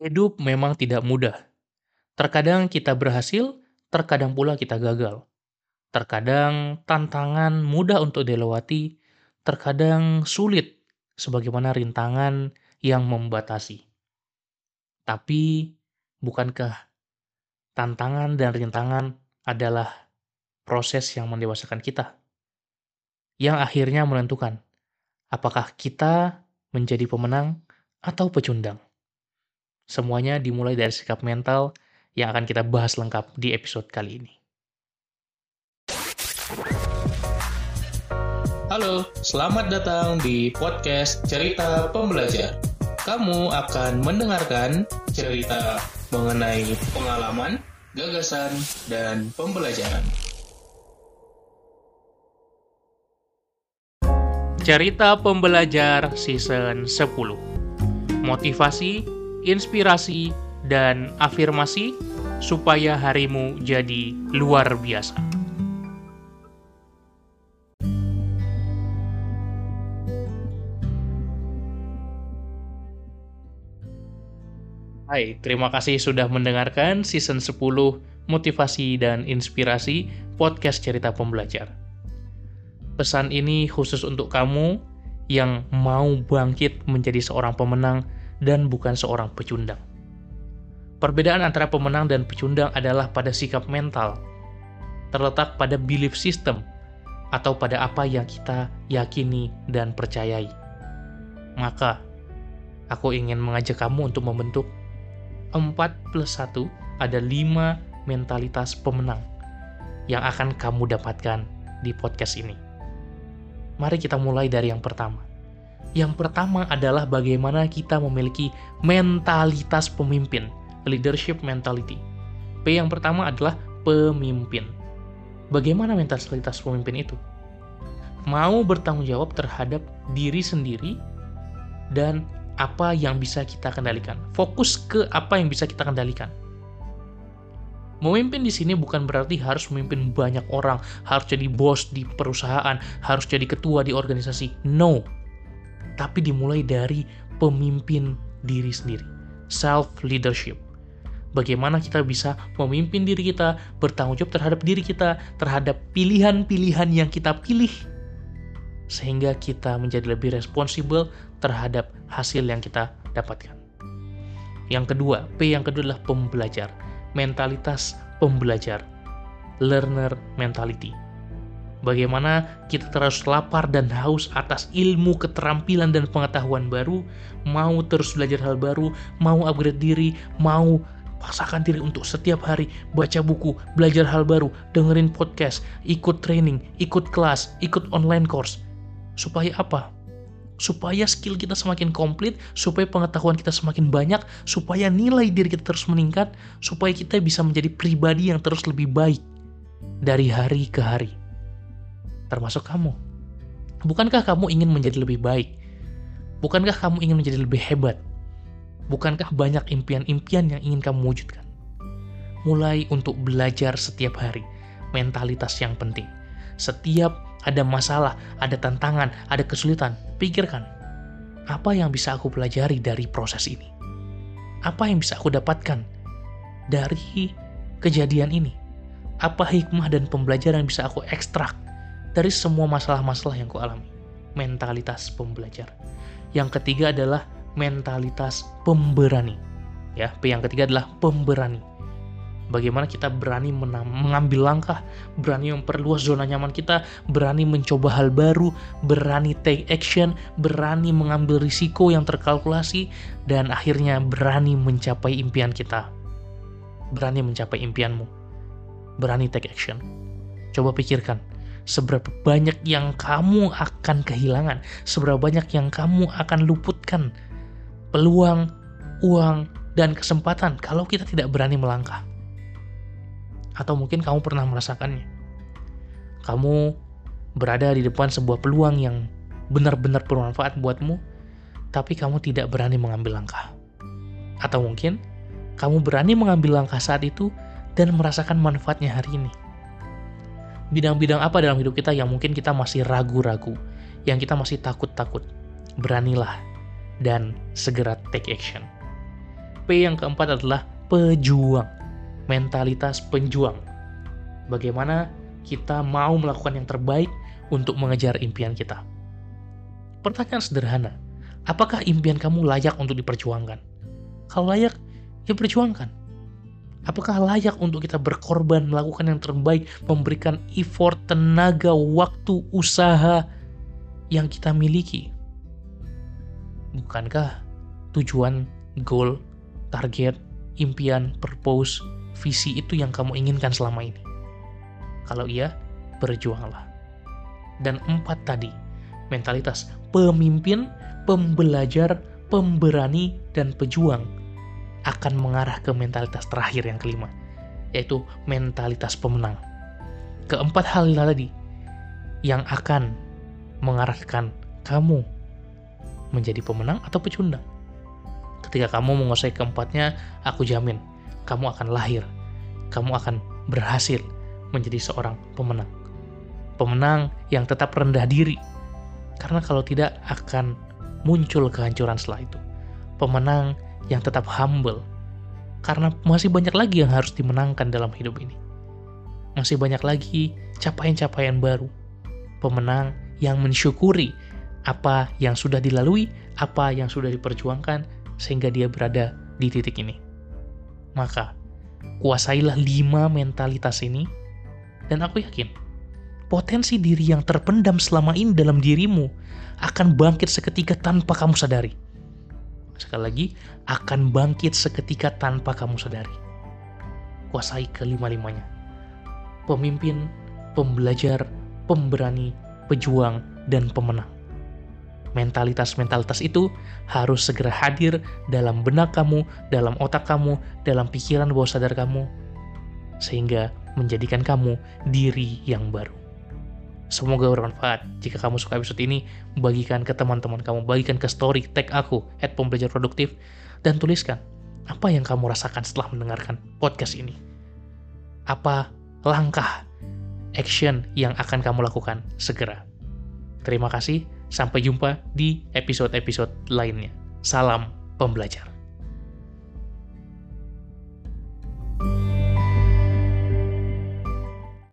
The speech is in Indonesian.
Hidup memang tidak mudah. Terkadang kita berhasil, terkadang pula kita gagal. Terkadang tantangan mudah untuk dilewati, terkadang sulit sebagaimana rintangan yang membatasi. Tapi, bukankah tantangan dan rintangan adalah proses yang mendewasakan kita? Yang akhirnya menentukan apakah kita menjadi pemenang atau pecundang. Semuanya dimulai dari sikap mental yang akan kita bahas lengkap di episode kali ini. Halo, selamat datang di podcast Cerita Pembelajar. Kamu akan mendengarkan cerita mengenai pengalaman, gagasan, dan pembelajaran. Cerita Pembelajar Season 10 Motivasi inspirasi, dan afirmasi supaya harimu jadi luar biasa. Hai, terima kasih sudah mendengarkan season 10 Motivasi dan Inspirasi Podcast Cerita Pembelajar. Pesan ini khusus untuk kamu yang mau bangkit menjadi seorang pemenang dan bukan seorang pecundang. Perbedaan antara pemenang dan pecundang adalah pada sikap mental, terletak pada belief system, atau pada apa yang kita yakini dan percayai. Maka, aku ingin mengajak kamu untuk membentuk 4 plus 1 ada 5 mentalitas pemenang yang akan kamu dapatkan di podcast ini. Mari kita mulai dari yang pertama. Yang pertama adalah bagaimana kita memiliki mentalitas pemimpin, leadership mentality. P yang pertama adalah pemimpin. Bagaimana mentalitas pemimpin itu? Mau bertanggung jawab terhadap diri sendiri dan apa yang bisa kita kendalikan. Fokus ke apa yang bisa kita kendalikan. Memimpin di sini bukan berarti harus memimpin banyak orang, harus jadi bos di perusahaan, harus jadi ketua di organisasi. No, tapi dimulai dari pemimpin diri sendiri. Self leadership. Bagaimana kita bisa memimpin diri kita, bertanggung jawab terhadap diri kita, terhadap pilihan-pilihan yang kita pilih, sehingga kita menjadi lebih responsibel terhadap hasil yang kita dapatkan. Yang kedua, P yang kedua adalah pembelajar. Mentalitas pembelajar. Learner mentality Bagaimana kita terus lapar dan haus atas ilmu, keterampilan, dan pengetahuan baru, mau terus belajar hal baru, mau upgrade diri, mau paksakan diri untuk setiap hari baca buku, belajar hal baru, dengerin podcast, ikut training, ikut kelas, ikut online course. Supaya apa? Supaya skill kita semakin komplit, supaya pengetahuan kita semakin banyak, supaya nilai diri kita terus meningkat, supaya kita bisa menjadi pribadi yang terus lebih baik dari hari ke hari termasuk kamu. Bukankah kamu ingin menjadi lebih baik? Bukankah kamu ingin menjadi lebih hebat? Bukankah banyak impian-impian yang ingin kamu wujudkan? Mulai untuk belajar setiap hari, mentalitas yang penting. Setiap ada masalah, ada tantangan, ada kesulitan, pikirkan, apa yang bisa aku pelajari dari proses ini? Apa yang bisa aku dapatkan dari kejadian ini? Apa hikmah dan pembelajaran yang bisa aku ekstrak dari semua masalah-masalah yang kualami. Mentalitas pembelajar. Yang ketiga adalah mentalitas pemberani. Ya, yang ketiga adalah pemberani. Bagaimana kita berani mengambil langkah, berani memperluas zona nyaman kita, berani mencoba hal baru, berani take action, berani mengambil risiko yang terkalkulasi, dan akhirnya berani mencapai impian kita. Berani mencapai impianmu. Berani take action. Coba pikirkan, seberapa banyak yang kamu akan kehilangan, seberapa banyak yang kamu akan luputkan peluang, uang, dan kesempatan kalau kita tidak berani melangkah. Atau mungkin kamu pernah merasakannya. Kamu berada di depan sebuah peluang yang benar-benar bermanfaat buatmu, tapi kamu tidak berani mengambil langkah. Atau mungkin kamu berani mengambil langkah saat itu dan merasakan manfaatnya hari ini bidang-bidang apa dalam hidup kita yang mungkin kita masih ragu-ragu, yang kita masih takut-takut. Beranilah dan segera take action. P yang keempat adalah pejuang. Mentalitas penjuang. Bagaimana kita mau melakukan yang terbaik untuk mengejar impian kita. Pertanyaan sederhana, apakah impian kamu layak untuk diperjuangkan? Kalau layak, ya perjuangkan. Apakah layak untuk kita berkorban, melakukan yang terbaik, memberikan effort, tenaga, waktu, usaha yang kita miliki? Bukankah tujuan, goal, target, impian, purpose, visi itu yang kamu inginkan selama ini? Kalau iya, berjuanglah. Dan empat tadi, mentalitas pemimpin, pembelajar, pemberani, dan pejuang akan mengarah ke mentalitas terakhir yang kelima, yaitu mentalitas pemenang. Keempat hal tadi yang akan mengarahkan kamu menjadi pemenang atau pecundang. Ketika kamu menguasai keempatnya, aku jamin kamu akan lahir, kamu akan berhasil menjadi seorang pemenang. Pemenang yang tetap rendah diri, karena kalau tidak akan muncul kehancuran setelah itu. Pemenang yang tetap humble, karena masih banyak lagi yang harus dimenangkan dalam hidup ini. Masih banyak lagi capaian-capaian baru. Pemenang yang mensyukuri apa yang sudah dilalui, apa yang sudah diperjuangkan, sehingga dia berada di titik ini. Maka, kuasailah lima mentalitas ini, dan aku yakin, potensi diri yang terpendam selama ini dalam dirimu akan bangkit seketika tanpa kamu sadari. Sekali lagi, akan bangkit seketika tanpa kamu sadari. Kuasai kelima-limanya. Pemimpin, pembelajar, pemberani, pejuang, dan pemenang. Mentalitas-mentalitas itu harus segera hadir dalam benak kamu, dalam otak kamu, dalam pikiran bawah sadar kamu, sehingga menjadikan kamu diri yang baru. Semoga bermanfaat. Jika kamu suka episode ini, bagikan ke teman-teman kamu, bagikan ke story, tag aku, at pembelajar produktif, dan tuliskan apa yang kamu rasakan setelah mendengarkan podcast ini. Apa langkah, action yang akan kamu lakukan segera. Terima kasih, sampai jumpa di episode-episode lainnya. Salam pembelajar.